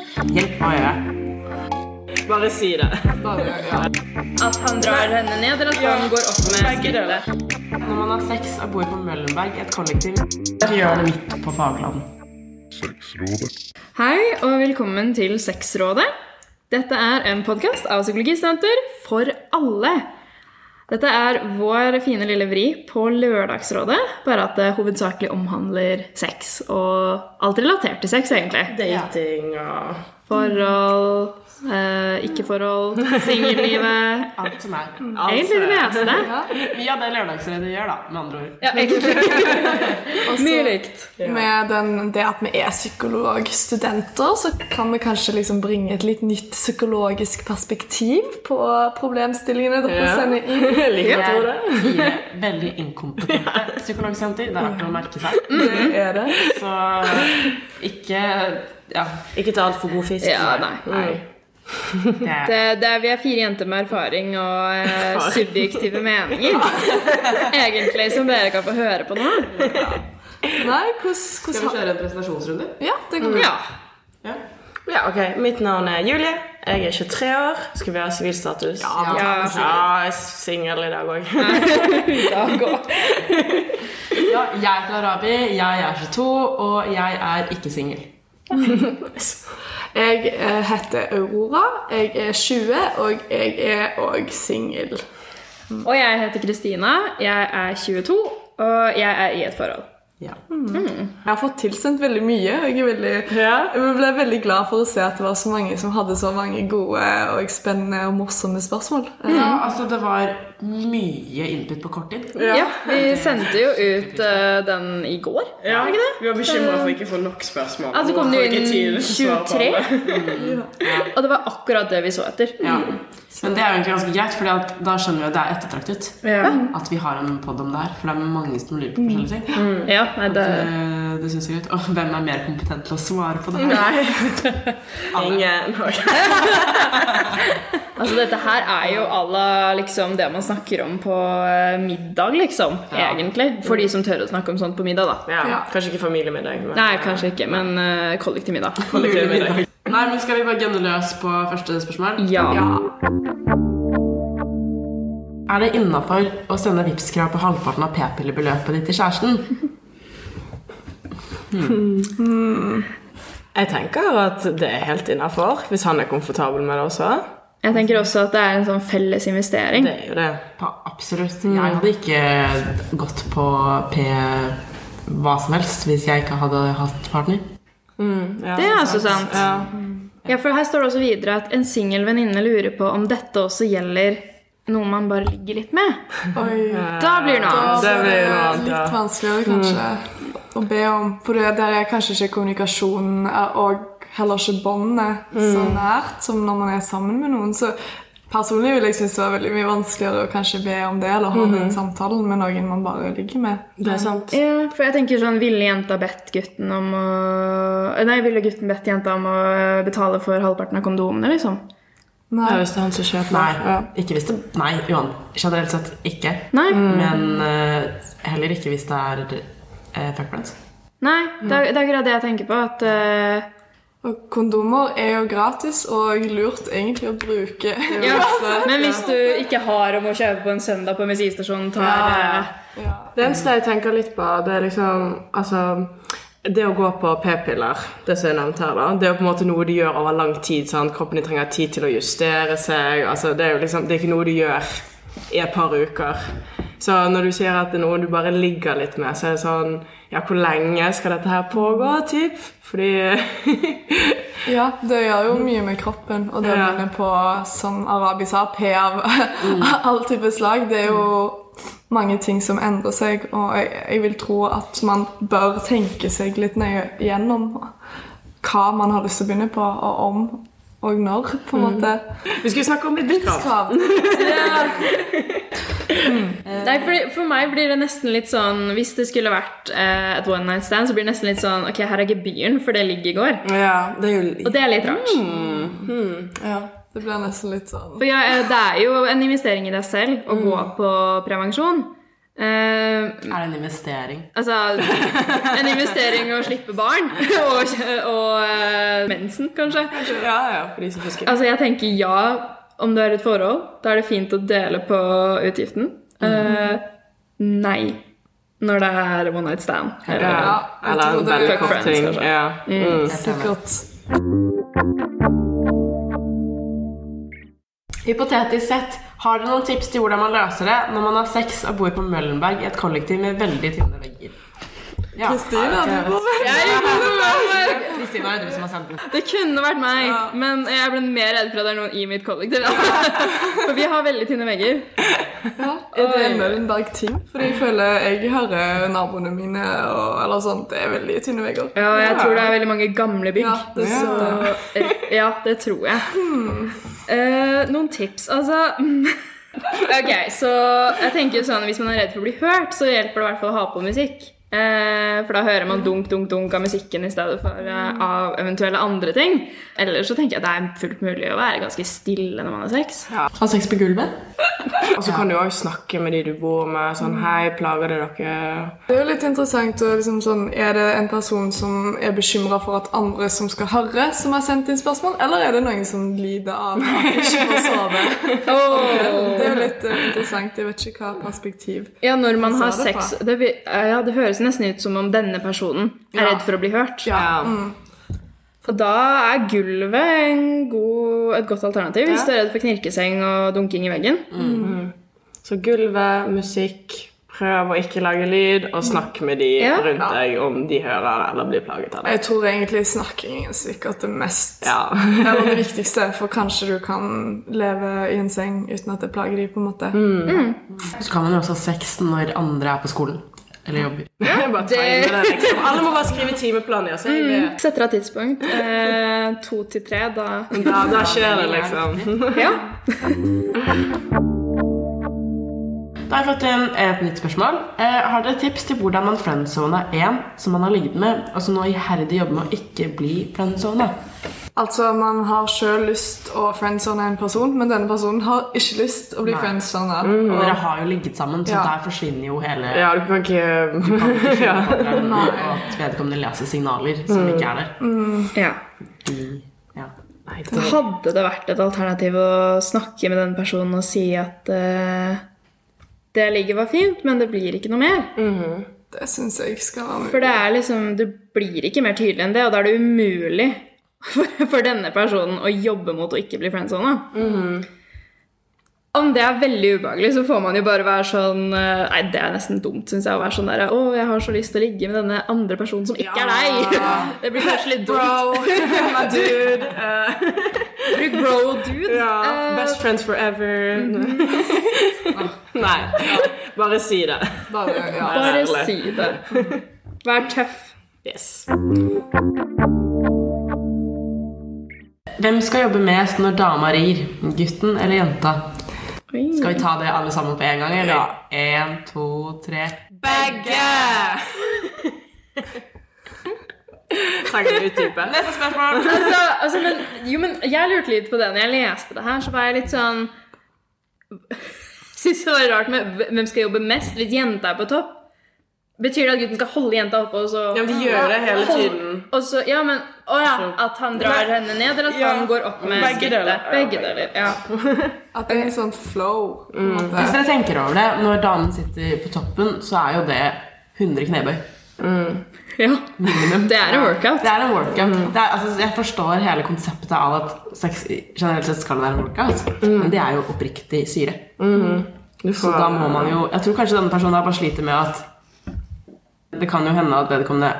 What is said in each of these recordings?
Hjelp, hva gjør jeg? Bare si det. At han drar henne ned, eller at han går opp med skrittet. Når man har sex og bor på Møllenberg i et kollektiv, så gjør det midt på fagland. Hei, og velkommen til Sexrådet. Dette er en podkast av psykologistudenter for alle. Dette er vår fine lille vri på Lørdagsrådet, bare at det hovedsakelig omhandler sex. Og alt relatert til sex, egentlig. Dating og Forhold, eh, ikke-forhold, singellivet Alt som er. Egentlig det meste. Mye av det Lørdagsredet gjør, da, med andre ord. Ja, egentlig. Også Mye likt. Med den, det at vi er psykologstudenter, så kan vi kanskje liksom bringe et litt nytt psykologisk perspektiv på problemstillingene dere Ja. sender inn. Jeg Vi liker Vi er veldig inkompetente psykologstudenter. Det er verdt å merke seg. Det er det. Så ikke Ja. Ikke ta altfor god fisk. Ja, nei. Nei. Det er, Det, det vi er fire jenter med erfaring og eh, subjektive meninger. Egentlig, som dere kan få høre på nå. Nei, hvordan, skal vi kjøre en presentasjonsrunde? Ja, det kan vi. Ja. Ja. Ja, ok. Mitt navn er Julie. Jeg er 23 år. Skal vi ha sivilstatus? Ja. ja jeg er singel i dag òg. Ja, jeg heter Arabi, jeg er 22, og jeg er ikke singel. Jeg eh, heter Aurora, jeg er 20, og jeg er òg singel. Og jeg heter Kristina. Jeg er 22, og jeg er i et forhold. Ja. Jeg har fått tilsendt veldig mye. og Jeg, er veldig, Ja. jeg ble veldig glad for å se at det var så mange som hadde så mange gode og spennende og morsomme spørsmål. Ja, altså det var mye input på kort tid. Ja, Vi sendte jo ut uh, den i går. Ja. Ikke det? Vi var bekymra for ikke å få nok spørsmål. Ja, så kom det jo inn 23. Mm. Og det var akkurat det vi så etter. Ja. Men det er jo egentlig ganske greit, for da skjønner vi at det er ettertraktet. Ja. At vi har en pod om det her, for det er mange som lurer på forskjellige ting. Ja, nei, det, Eh, Det synes jeg er greit. Og hvem er mer kompetent til å svare på det? her? Nei. Ingen. altså, dette her er jo à la liksom, det man snakker om på eh, middag, liksom. Ja. Egentlig. For de som tør å snakke om sånt på middag, da. Ja. Ja. Kanskje ikke familiemiddag. Men... Nei, kanskje ikke, men uh, kollektiv middag. Kollektivmiddag. Nei, men Skal vi bare gønne løs på første spørsmål? Ja. Er det innafor å sende Vipps-krav på halvparten av p-pillebeløpet ditt til kjæresten? Jeg tenker at det er helt innafor, hvis han er komfortabel med det også. Jeg tenker også at det er en sånn felles investering. Det er jo det. Absolutt. Jeg hadde ikke gått på P hva som helst hvis jeg ikke hadde hatt partner. Ja, Det er altså sant. Ja. Ja, for her står det også videre at en singel venninne lurer på om dette også gjelder noe man bare ligger litt med. Oi. Da blir det noe annet. Det blir noe annet, litt vanskeligere kanskje å be om. For det- er kanskje ikke kommunikasjonen er- og heller ikke båndet så nært som når man er sammen med noen. Så personlig vil jeg synes det var veldig mye vanskeligere å kanskje be om det, eller ha den samtalen med noen man bare ligger med. Det er sant. Ja, for jeg tenker sånn Ville jenta bedt gutten om å Nei, ville gutten bedt jenta om å betale for halvparten av kondomene, liksom? Nei. Ja, hvis det er han som kjøper. Nei, Ja. ikke hvis det Nei, Johan. Generelt sett ikke. Nei. Men uh, heller ikke hvis det er uh, fuckbrands. Nei, det er, det er akkurat det jeg tenker på. At eh, Og kondomer er jo gratis og lurt egentlig å bruke. ja, Men hvis du ikke har om å kjøpe på en søndag på bensinstasjonen, tar Ja. Ja. Det eneste jeg tenker litt på, det er liksom Altså det å gå på p-piller, det som jeg nevnte her, da, det er jo på en måte noe du gjør over lang tid. Sant? Kroppen din trenger tid til å justere seg. altså Det er jo liksom, det er ikke noe du gjør i et par uker. Så når du sier at det er noe du bare ligger litt med, så er det sånn Ja, hvor lenge skal dette her pågå, typ? Fordi Ja, det gjør jo mye med kroppen. Og det Ja. begynne på, som Arabi sa, P av all type slag, det er jo mange ting som endrer seg. Og jeg, jeg vil tro at man bør tenke seg litt nøye gjennom hva man har lyst til å begynne på, og om og når, på en måte. Vi skulle snakke om Vipps-krav. Nei, for, for meg blir det nesten litt sånn Hvis det skulle vært eh, et one night stand, så blir det nesten litt sånn Ok, her er gebyren, for det ligger i går. Ja, det er jo Og det er litt rart. Ja, det blir nesten litt sånn For ja, eh, det er jo en investering i deg selv å gå på prevensjon. Eh, Er det en investering? altså En investering å slippe barn. og og uh, mensen, kanskje. Ja, ja, for de som husker. Altså, jeg tenker ja om det er et forhold. Da er det fint å dele på utgiften. Eh, nei når det er one night stand. Eller, ja, eller en veldig kort ting. Ja. Mm. Sikkert. Hypotetisk sett, har dere noen tips til hvordan man løser det når man har sex og bor på Møllenberg i et kollektiv med veldig tynne vegger? Ja, Kristina, ja, du må Kristina er du som har sendt den. Det kunne vært meg, men jeg ble mer redd for at det er noen i mitt kollektiv. For vi har veldig tynne vegger. Ja, er det en Møllenberg-ting? Fordi jeg føler jeg hører naboene mine og eller sånt, det er veldig tynne vegger. Ja, jeg tror det er veldig mange gamle bygg. Ja, det så, ja, det tror jeg. Eh, noen tips, altså Ok, så jeg tenker sånn Hvis man er redd for å bli hørt, så hjelper det i hvert fall å ha på musikk. Eh, for da hører man dunk, dunk, dunk av musikken i stedet for eh, av eventuelle andre ting. Eller så tenker jeg at det er fullt mulig å være ganske stille når man har sex. Ha sex på gulvet? Og så kan du òg snakke med de du bor med. Sånn Hei, plager det dere? Det er jo litt interessant å liksom sånn, Er det en person som er bekymra for at andre som skal høre, som har sendt inn spørsmål, eller er det noen som lider av at de ikke får sove? Det er jo litt eh, interessant. Jeg vet ikke hva perspektiv. Ja, når man har sex det, ja, det høres nesten ut som om denne personen er Ja. redd for å bli hørt. Ja. Og da er gulvet en god, et godt alternativ hvis du er redd for knirkeseng og dunking i veggen. Så gulvet, musikk, prøv å ikke lage lyd, og snakk med de Ja. rundt deg om de hører eller blir plaget av det. Jeg tror egentlig snakking er sikkert det mest Ja. Eller det viktigste, for kanskje du kan leve i en seng uten at det plager de på en måte. Så kan man jo også ha sex når andre er på skolen. Eller jobber. Det, liksom. Alle må bare skrive timeplan. Ja, Mm. Setter av tidspunkt. Eh, to til tre, da Da, da skjer det, liksom. Ja. Da har jeg fått inn et nytt spørsmål. Eh, har dere tips til hvordan man friendzona en som man har ligget med, og som nå iherdig jobber med å ikke bli friendzona? Altså, Man har sjøl lyst å friendzone en person, men denne personen har ikke lyst å bli friendzone friendzona. Og dere har jo ligget sammen, så Ja. der forsvinner jo hele Ja, du kan ikke ja. Og at vedkommende leser signaler som ikke er der. ja. I, ja. Nei, det... hadde det vært et alternativ å snakke med den personen og si at uh, det jeg ligger var fint, men det blir ikke noe mer. Det syns jeg ikke skal være mulig. For det er liksom, du blir ikke mer tydelig enn det, og da er det umulig for, for denne personen å jobbe mot å ikke bli friendzona. Om det er veldig ubehagelig, så får man jo bare være sånn eh, Nei, det er nesten dumt, syns jeg, å være sånn der Å, jeg har så lyst til å ligge med denne andre personen som ikke er deg. Det blir kanskje litt dumt. Bro, my dude. Uh. Bruk bro dude. ja, Uh. best friends forever. Nei, bare si det. Bare, ja. bare si det. Vær tøff. Yes. Hvem skal jobbe mest når dama rir? Gutten eller jenta? Oi. Skal vi ta det alle sammen på en gang? Eller? En, to, tre. Begge! Trenger du utdype? Neste spørsmål! altså, altså, men, jo, men jeg lurte litt på det når jeg leste det her, så var jeg litt sånn Syns det var rart med hvem skal jobbe mest hvis jenta er på topp. Betyr det at gutten skal holde jenta oppe og så Ja, men de gjør det hele Hold- tiden. Og så, ja, men, å ja, At han drar henne ned, eller at Ja, han går opp med begge skrittet? deler. Begge deler. ja. At det er en sånn flow. Mm. Hvis dere tenker over det, når damen sitter på toppen, så er jo det 100 knebøy. ja. Det er en workout. Det er en workout. Det er, altså, jeg forstår hele konseptet av at sex generelt sett skal være en workout, men det er jo oppriktig syre. Du Så da må man jo Jeg tror kanskje denne personen bare sliter med at Det kan jo hende at vedkommende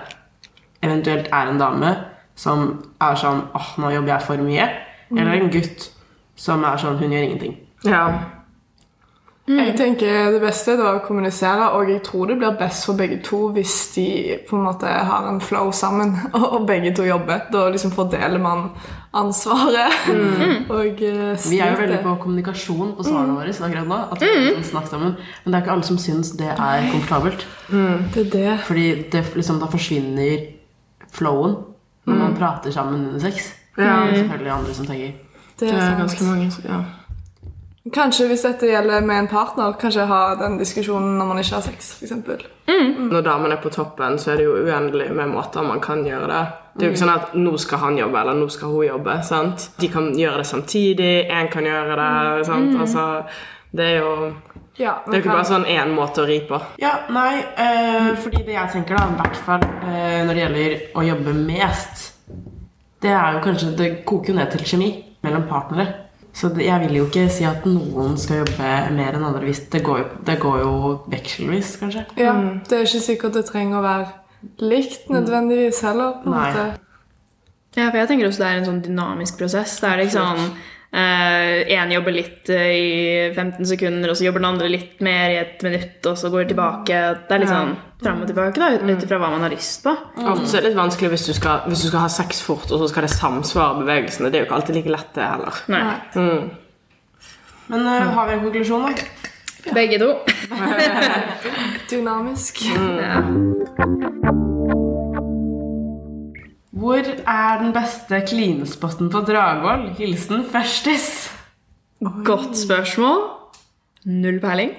eventuelt er en dame som er sånn åh, nå jobber jeg for mye. Eller en gutt som er sånn hun gjør ingenting. Ja. Jeg tenker Det beste er å kommunisere, og jeg tror det blir best for begge to hvis de på en måte har en flow sammen, og begge to jobber. Da liksom fordeler man ansvaret. og eh, Vi er jo veldig på kommunikasjon på svarene våre akkurat nå. At vi snakker sammen Men det er ikke alle som syns det er komfortabelt. Det er det. Fordi det, liksom, da forsvinner flowen når man prater sammen under sex. Det er selvfølgelig andre som tenker Det Det er er ganske mange ja. Kanskje hvis dette gjelder med en partner, kanskje ha den diskusjonen når man ikke har sex, For eksempel. mm. Når damen er på toppen, så er det jo uendelig med måter man kan gjøre det. Det er jo ikke sånn at nå skal han jobbe, eller nå skal hun jobbe. sant? De kan gjøre det samtidig, én kan gjøre det. sant? Altså, det er jo Ja, Det er jo ikke bare sånn én måte å ri på. Ja, nei, eh, fordi det jeg tenker da, i hvert fall eh, når det gjelder å jobbe mest, det er jo kanskje, det koker jo ned til kjemi mellom partnere. Så det, jeg vil jo ikke si at noen skal jobbe mer enn andre hvis det går jo, det går jo vekselvis, kanskje. Ja, Det er ikke sikkert det trenger å være likt nødvendigvis heller. på en måte. Ja, for jeg tenker også det er en sånn dynamisk prosess. Det er liksom Én jobber litt eh, i 15 sekunder, og så jobber den andre litt mer i et minutt, og så går de tilbake. Det er litt sånn fram og tilbake, da, ut ut ifra hva man har lyst på. Ofte er det litt vanskelig hvis du, skal, hvis du skal ha sex fort, og så skal det samsvare bevegelsene. Det er jo ikke alltid like lett, det heller. Nei. Men uh, har vi en konklusjon, da? Begge to. Dynamisk. Ja. Hvor er den beste klinespotten på Dragvoll? Hilsen Ferstis. Godt spørsmål. Null peiling.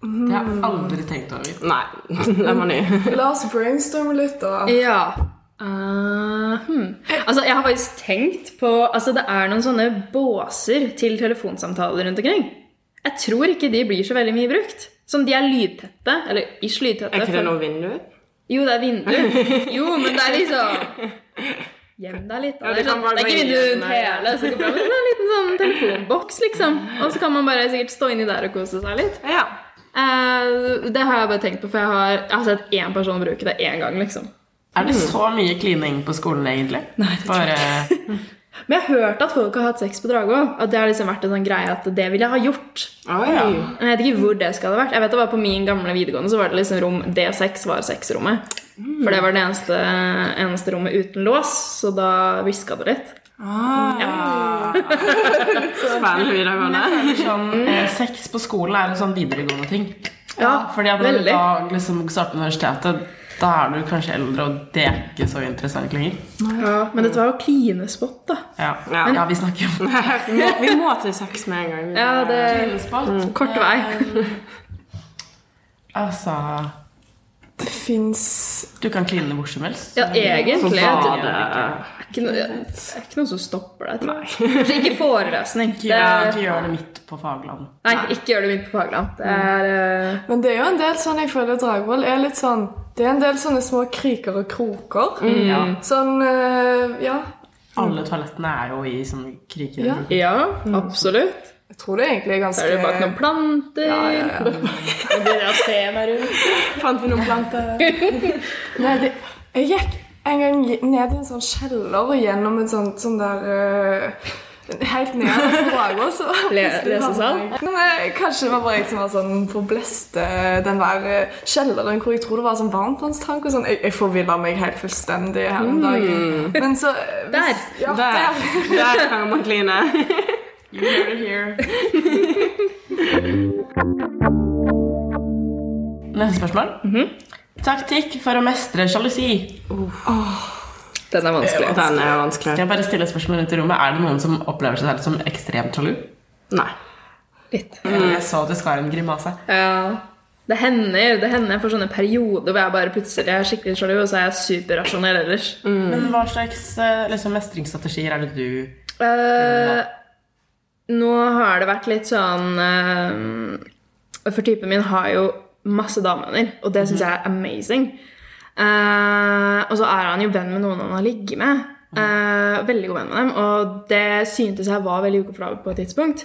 Det har jeg aldri tenkt over. Nei, den var ny. La oss brainstorme litt, da. Ja. Uh, hmm. Altså, jeg har faktisk tenkt på Altså, det er noen sånne båser til telefonsamtaler rundt omkring. Jeg tror ikke de blir så veldig mye brukt. Som de er lydtette. Eller ish lydtette. Er ikke det noen noe vindu? Jo, det er vindu. Jo, men det er liksom Gjem deg litt. Ja, det, sånn, det er ikke vindu rundt hele, så det er en liten sånn telefonboks, liksom. Og så kan man bare sikkert stå inni der og kose seg litt. Ja. Uh, det har jeg bare tenkt på, for jeg har, jeg har sett én person bruke det én gang, liksom. Er det så mye klining på skolen, egentlig? Nei, det Bare Men jeg har hørt at folk har hatt sex på Dragvoll. At det har liksom vært en sånn greie at det ville jeg ha gjort. Ah, ja. Men jeg vet ikke hvor det skal ha vært. Jeg vet det var På min gamle videregående så var det liksom rom D6 var sexrommet. For det var det eneste, eneste rommet uten lås, så da hviska det litt. Ah Spennende videregående. sånn, eh, Sex på skolen er en sånn videregående ting. Ja, Fordi at når du veldig. da liksom starter på universitetet, da er du kanskje eldre, og det er ikke så interessant lenger. Ja, men dette var jo klinespott, da. Ja, Ja. ja vi snakker om vi, må, vi må til sex med en gang. Ja, det Klinespott. Kort vei. Altså Det fins Du kan kline hvor som helst. Ja, egentlig. Det er ikke noe, er ikke noe som stopper deg. Kanskje ikke forelesning. Ikke Det er, ikke gjør det midt på fagland. nei, ikke gjør det midt på Fagland. Det er mm. Men det er jo en del sånn jeg føler Dragvoll er litt sånn Det er en del sånne små kriker og kroker. Ja. Sånn eh, Ja. Alle toalettene er jo i sånne kriker. Ja. Ja, absolutt. Jeg tror det egentlig er ganske Så er det bak noen planter. Ja, ja, ja. Jeg begynner å se meg rundt. Fant vi noen planter? Nei, det, jeg gikk en gang ned i en sånn kjeller og gjennom en sånn, sånn der eh, Helt ned på Dragvoll, så lesesal? men Kanskje det var bare jeg som var sånn forbleste den der eh, kjelleren hvor jeg tror det var sånn varmtvannstank og sånn. Jeg, jeg forvilla meg helt fullstendig her en dag. Men så eh, Der. Ja, Der. der. Der kan man kline. You heard it here. Neste spørsmål. Taktikk for å mestre sjalusi. Den er vanskelig. Den er vanskelig. Skal jeg bare stille spørsmål rundt i rommet? Er det noen som opplever seg selv som ekstremt sjalu? Nei. Litt. Jeg så du skar en grimase. Ja. Det hender det hender jeg får sånne perioder hvor jeg bare plutselig er skikkelig sjalu, og så er jeg superrasjonell ellers. Men hva slags eh, liksom, mestringsstrategier er det du uh, nå har det vært litt sånn eh, For typen min har jo masse damevenner, og det syns jeg er amazing. Eh, og så er han jo venn med noen han har ligget med. Uh, veldig god venn med dem, og det syntes jeg var veldig ukomfortabelt på et tidspunkt.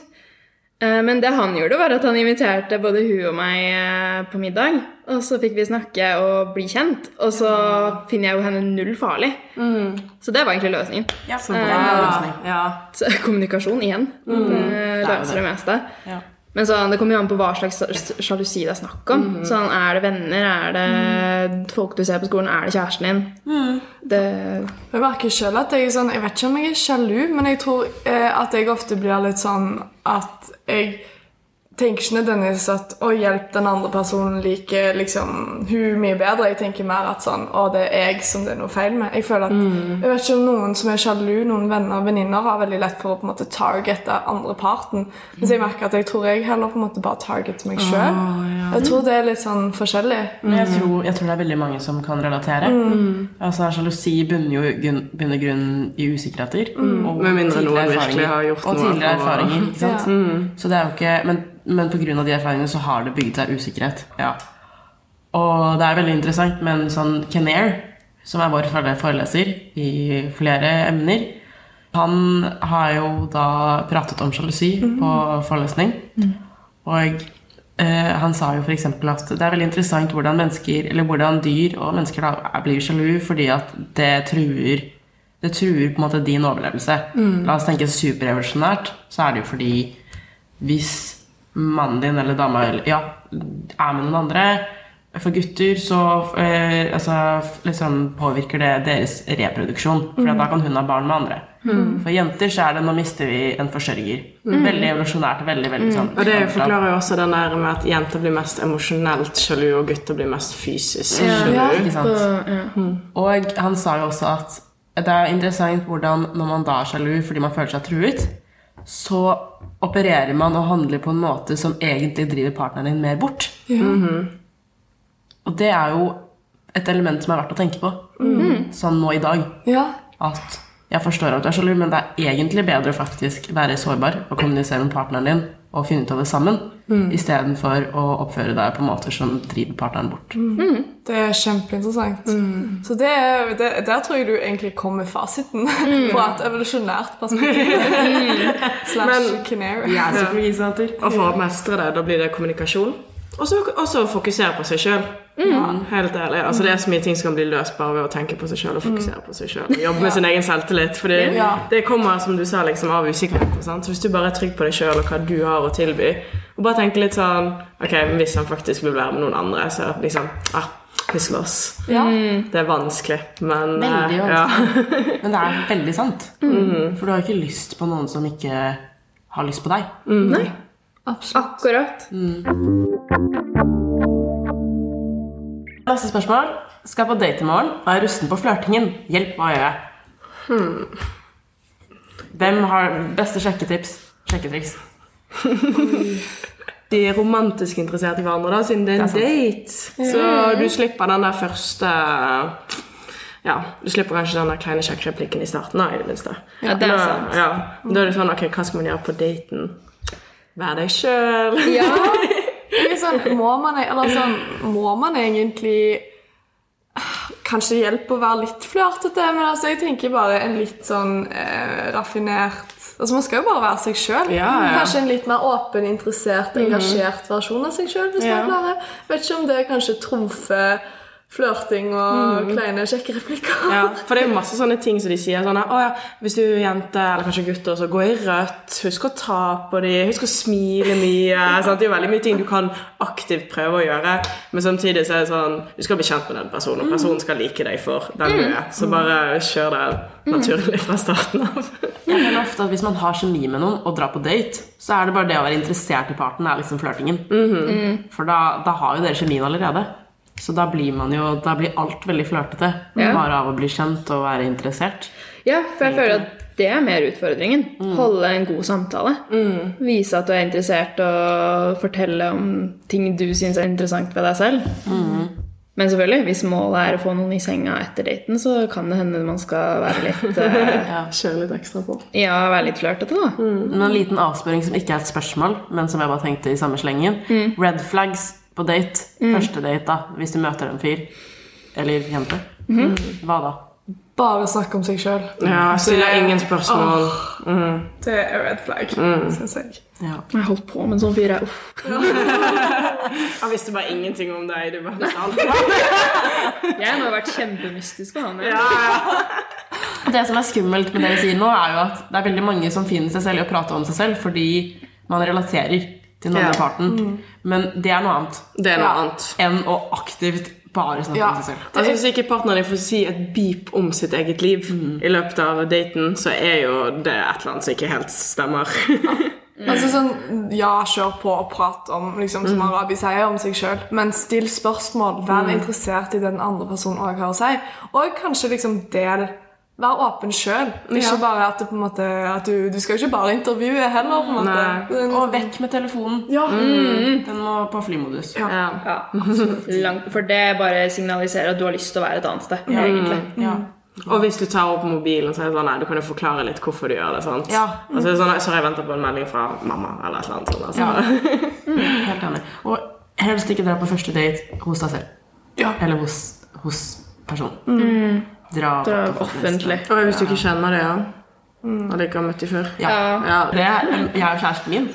Uh, Men det han gjorde, var at han inviterte både hun og meg på middag. Og så fikk vi snakke og bli kjent. Og så finner jeg jo henne null farlig. Så det var egentlig løsningen. Ja, så løsning. Ja. Så kommunikasjon igjen. Det løser det meste. Ja. Men sånn, det kommer jo an på hva slags sjalusi det er snakk om. Sånn, Er det venner? Er det folk du ser på skolen? Er det kjæresten din? Det, Jeg merker selv at jeg er sånn Jeg vet ikke om jeg er sjalu, men jeg tror eh, at jeg ofte blir litt sånn at jeg tenker ikke nødvendigvis at å hjelpe den andre personen liker liksom, hun mye bedre. Jeg tenker mer at sånn, å, det er jeg som det er noe feil med. Jeg føler at, Mm. jeg vet ikke om noen som er sjalu, noen venner og venninner har veldig lett for å på en måte targete andre parten. Mens jeg merker at jeg tror jeg heller på en måte bare targeter meg sjøl. Jeg tror det er litt sånn forskjellig. Men jeg tror, jeg tror det er veldig mange som kan relatere. Altså Sjalusi bunner jo grunnen bunner grunn i usikkerheter. Og Med mindre tidligere noen virkelig har gjort Og noe tidligere for erfaringer. Ikke sant? Så det er jo ikke, men, men av de erfaringene så har det bygd seg usikkerhet. Ja. Og det er veldig interessant, men sånn Kenair, som er vår fore- foreleser i flere emner, han har jo da pratet om sjalusi på forelesning. Og eh, han sa jo f.eks. at det er veldig interessant hvordan mennesker, eller hvordan dyr og mennesker da blir sjalu fordi at det truer det truer på en måte din overlevelse. La oss tenke superevolusjonært, så er det jo fordi hvis mannen din eller dama ja, er med noen andre For gutter så eh, altså, liksom påvirker det deres reproduksjon. For da kan hun ha barn med andre. For jenter så er det 'nå mister vi en forsørger'. Veldig evolusjonært. veldig, veldig sånn Og det forklarer jo også den der med at jenter blir mest emosjonelt sjalu, og gutter blir mest fysisk sjalu. Ikke sant? Så, ja. Og han sa jo også at det er interessant hvordan når man da er sjalu fordi man føler seg truet, så opererer man og handler på en måte som egentlig driver partneren din mer bort. Og det er jo et element som er verdt å tenke på sånn nå i dag. Ja. At jeg forstår at du er sjalu, men det er egentlig bedre å faktisk være sårbar og kommunisere med partneren din og finne ut av det sammen, istedenfor å oppføre deg på måter som driver partneren bort. Det er kjempeinteressant. Så det, det, der tror jeg du egentlig kom med fasiten på et evolusjonært perspektiv. Slash canary. Jeg er. Og for å mestre det, da blir det kommunikasjon. Og så også fokusere på seg sjøl. Helt ærlig. Altså, det er så mye ting som kan bli løst bare ved å tenke på seg sjøl og fokusere på seg sjøl. Jobbe med sin egen selvtillit. Fordi Ja. det kommer som du sa, liksom, av usikkerhet. Sant? Så hvis du bare er trygg på deg sjøl og hva du har å tilby, og bare tenke litt sånn Ok, men hvis han faktisk vil være med noen andre, så liksom ah, vi slåss. Ja. Det er vanskelig, men Veldig Veldig ja. Men det er veldig sant. For du har ikke lyst på noen som ikke har lyst på deg. Nei, Absolutt. akkurat. Neste spørsmål. Skal på date i morgen og er rusten på flørtingen. Hjelp, hva gjør jeg? Hvem har beste sjekketips? Sjekketriks. De er romantisk interessert i hverandre, da, siden det er en Det date. Så du slipper den der første Ja, du slipper kanskje den der kleine sjekkreplikken i starten. da, i det minste. Ja, det er da, sant. Ja, da er det sånn Ok, hva skal man gjøre på daten? Vær deg sjøl. Ja, sånn, må man, eller sånn, må man egentlig Kanskje hjelpe å være litt flørtete, men altså, jeg tenker bare en litt sånn eh, raffinert Altså, Man skal jo bare være seg sjøl. Ja, ja. Kanskje en litt mer åpen, interessert, engasjert versjon av seg sjøl. Hvis Ja. man klarer. Vet ikke om det kanskje trumfer flørting og kleine, kjekke replikker. Ja, for det er jo masse sånne ting som de sier. sånn at, å ja, Hvis du er jente, eller kanskje gutter, så gå i rødt. Husk å ta på dem. Husk å smile mye. Sånn, Det er jo veldig mye ting du kan aktivt prøve å gjøre. Men samtidig så er det sånn du skal bli kjent med den personen, og personen skal like deg for den du er. Så bare kjør det naturlig fra starten av. Jeg føler ofte at Hvis man har kjemi med noen og drar på date, så er det bare det å være interessert i parten er liksom flørtingen. For da, da har jo dere kjemien allerede. Så da blir man jo, da blir alt veldig flørtete. Ja. Bare av å bli kjent og være interessert. ja, for jeg føler at det er mer utfordringen. Holde en god samtale. Vise at du er interessert, og fortelle om ting du syns er interessant ved deg selv. Men selvfølgelig, hvis målet er å få noen i senga etter daten, så kan det hende man skal være litt eh, Kjøre litt ekstra på. Ja, være litt flørtete, da. Men en liten avspørring som ikke er et spørsmål, men som jeg bare tenkte i samme slengen. Red flags på date. Første date, da. Hvis du møter en fyr. Eller jente. Hva da? Bare snakke om seg sjøl. Ja, Stiller ingen spørsmål. Det er red flag, syns jeg. Ja. Jeg holdt på med en sånn fyr, jeg. Uff. Jeg visste bare ingenting om deg. Du bare alt. Jeg må ha vært kjempemystisk for han. jeg. Det som er skummelt med det vi sier nå, er jo at det er veldig mange som finner seg selv i å prate om seg selv fordi man relaterer den andre Ja. parten. Men det er noe annet Det er noe Ja. annet. enn å aktivt bare snakke Ja. om seg selv. Altså, hvis ikke partneren din får si et beep om sitt eget liv i løpet av daten, så er jo det et eller annet som ikke helt stemmer. Altså sånn, Ja, kjør på og prat om liksom, som Arabi sier om seg sjøl, men still spørsmål. Vær interessert i det den andre personen òg har å si. Og kanskje liksom del Vær åpen sjøl. Ikke bare at, det på en måte, at du, du skal jo ikke bare intervjue heller. på en måte. Nei. Det er en Og sånn- vekk med telefonen. Ja. Den må på flymodus. Ja. Ja. Ja. Langt, for det bare signaliserer at du har lyst til å være et annet sted. egentlig. Ja. Og hvis du tar opp mobilen, så er det sånn, nei, du kan jo forklare litt hvorfor du gjør det. sant? Ja. Og så er det sånn, så har jeg venter på en melding fra mamma, eller et eller annet sånt. Altså. Helt enig. Og helst ikke dra på første date hos deg selv. Ja. Eller hos, hos personen. Dra, Dra på offentlig. Og hvis du ikke kjenner det, ja. Og ikke har møtt dem før. Ja. Ja. Ja. Det er, jeg og kjæresten min,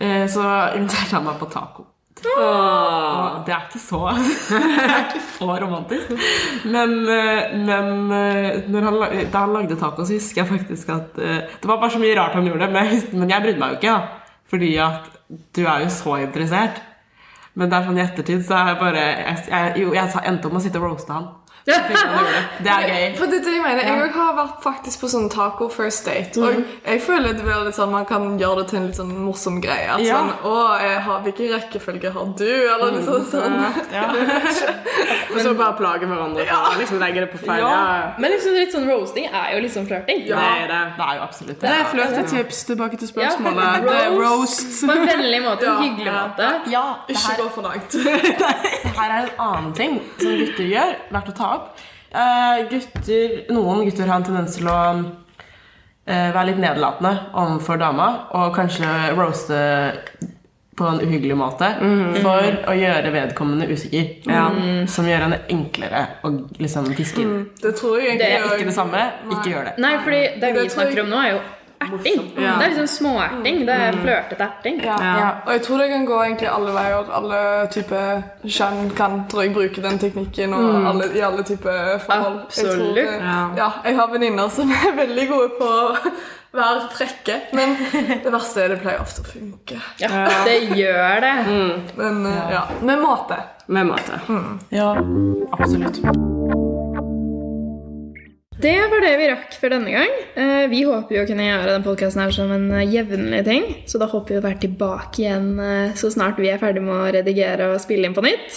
eh, så inviterte han meg på taco. Åh. Det er ikke så, det er ikke så romantisk. Men, eh, men eh, når han, da han lagde taco, så husker jeg faktisk at Det var bare så mye rart han gjorde, men men jeg brydde meg jo ikke. da Fordi at du er jo så interessert. Men det er sånn i ettertid så er jeg bare Jeg, jeg, jo, jeg endte opp med å sitte og roaste han. Det. Det er gøy. For det er det jeg mener. Jeg har vært faktisk på sånn taco first date. Og jeg føler det blir litt sånn man kan gjøre det til en litt sånn morsom greie. At Ja. sånn, å, jeg har, Hvilken rekkefølge har du? Eller litt sånn. sånn. Og så bare plage hverandre ja. å liksom legge det på feil. Ja. Ja. Men liksom litt sånn roasting er jo litt sånn Ja. Det er det. Det er jo absolutt Det det. er flørtetips tilbake til spørsmålet. Det er roast. På en vennlig måte, en hyggelig måte. Ja, Ikke gå for langt. det her er en annen ting som gutter gjør, verdt å ta opp. Eh, gutter, noen gutter har en tendens til å eh, være litt nedlatende overfor dama, og kanskje roaste på en uhyggelig måte for å gjøre vedkommende usikker. Ja. Som gjør henne enklere å liksom fiske inn. Det tror jeg Det er Ikke det samme, ikke gjør det. Nei, fordi det Det vi jeg- snakker om nå, er jo erting. Ja. Det er liksom småerting. Det er flørtete erting. Ja. Ja. Og jeg tror det kan gå egentlig alle veier. Alle typer kjønn kan tror jeg, bruke den teknikken og alle, i alle typer forhold. Jeg det- jeg har venninner som er veldig gode på å være frekke, men det verste er det pleier ofte å funke. Ja, det gjør det. Men eh, ja, med måte. Med måte. Ja, absolutt. Det var det vi rakk for denne gang. Eh, Vi håper jo å kunne gjøre den podkasten som en eh, jevnlig ting. Så da håper vi å være tilbake igjen eh, så snart vi er ferdig med å redigere og spille inn på nytt.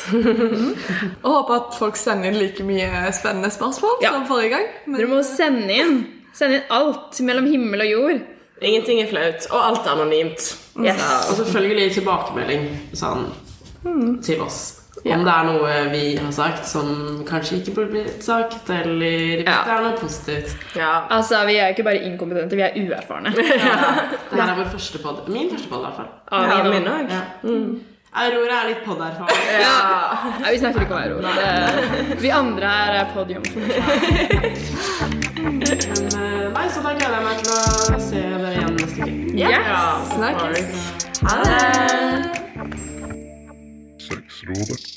Og håper at folk sender inn like mye spennende spørsmål Ja. som forrige gang. Men Dere må sende inn. Sende inn alt mellom himmel og jord. Ingenting er flaut, og alt er anonymt. Yes. Ja, og selvfølgelig tilbakemelding sånn, til oss. Om det er noe vi har sagt som kanskje ikke burde blitt sagt, eller hvis Ja. det er noe positivt. Ja. Altså, Vi er jo ikke bare inkompetente, vi er uerfarne. Det her er vår første podd. Min første podd, i hvert fall. Ja, Ja, min òg. Mm. Aurora er litt podderfaren. Nei, vi snakker ikke om Aurora. Det, vi andre er podium. Men eh, nei, så da gleder jeg meg til å se dere igjen neste uke. Yes. snakkes. Ha det! Sexrådet.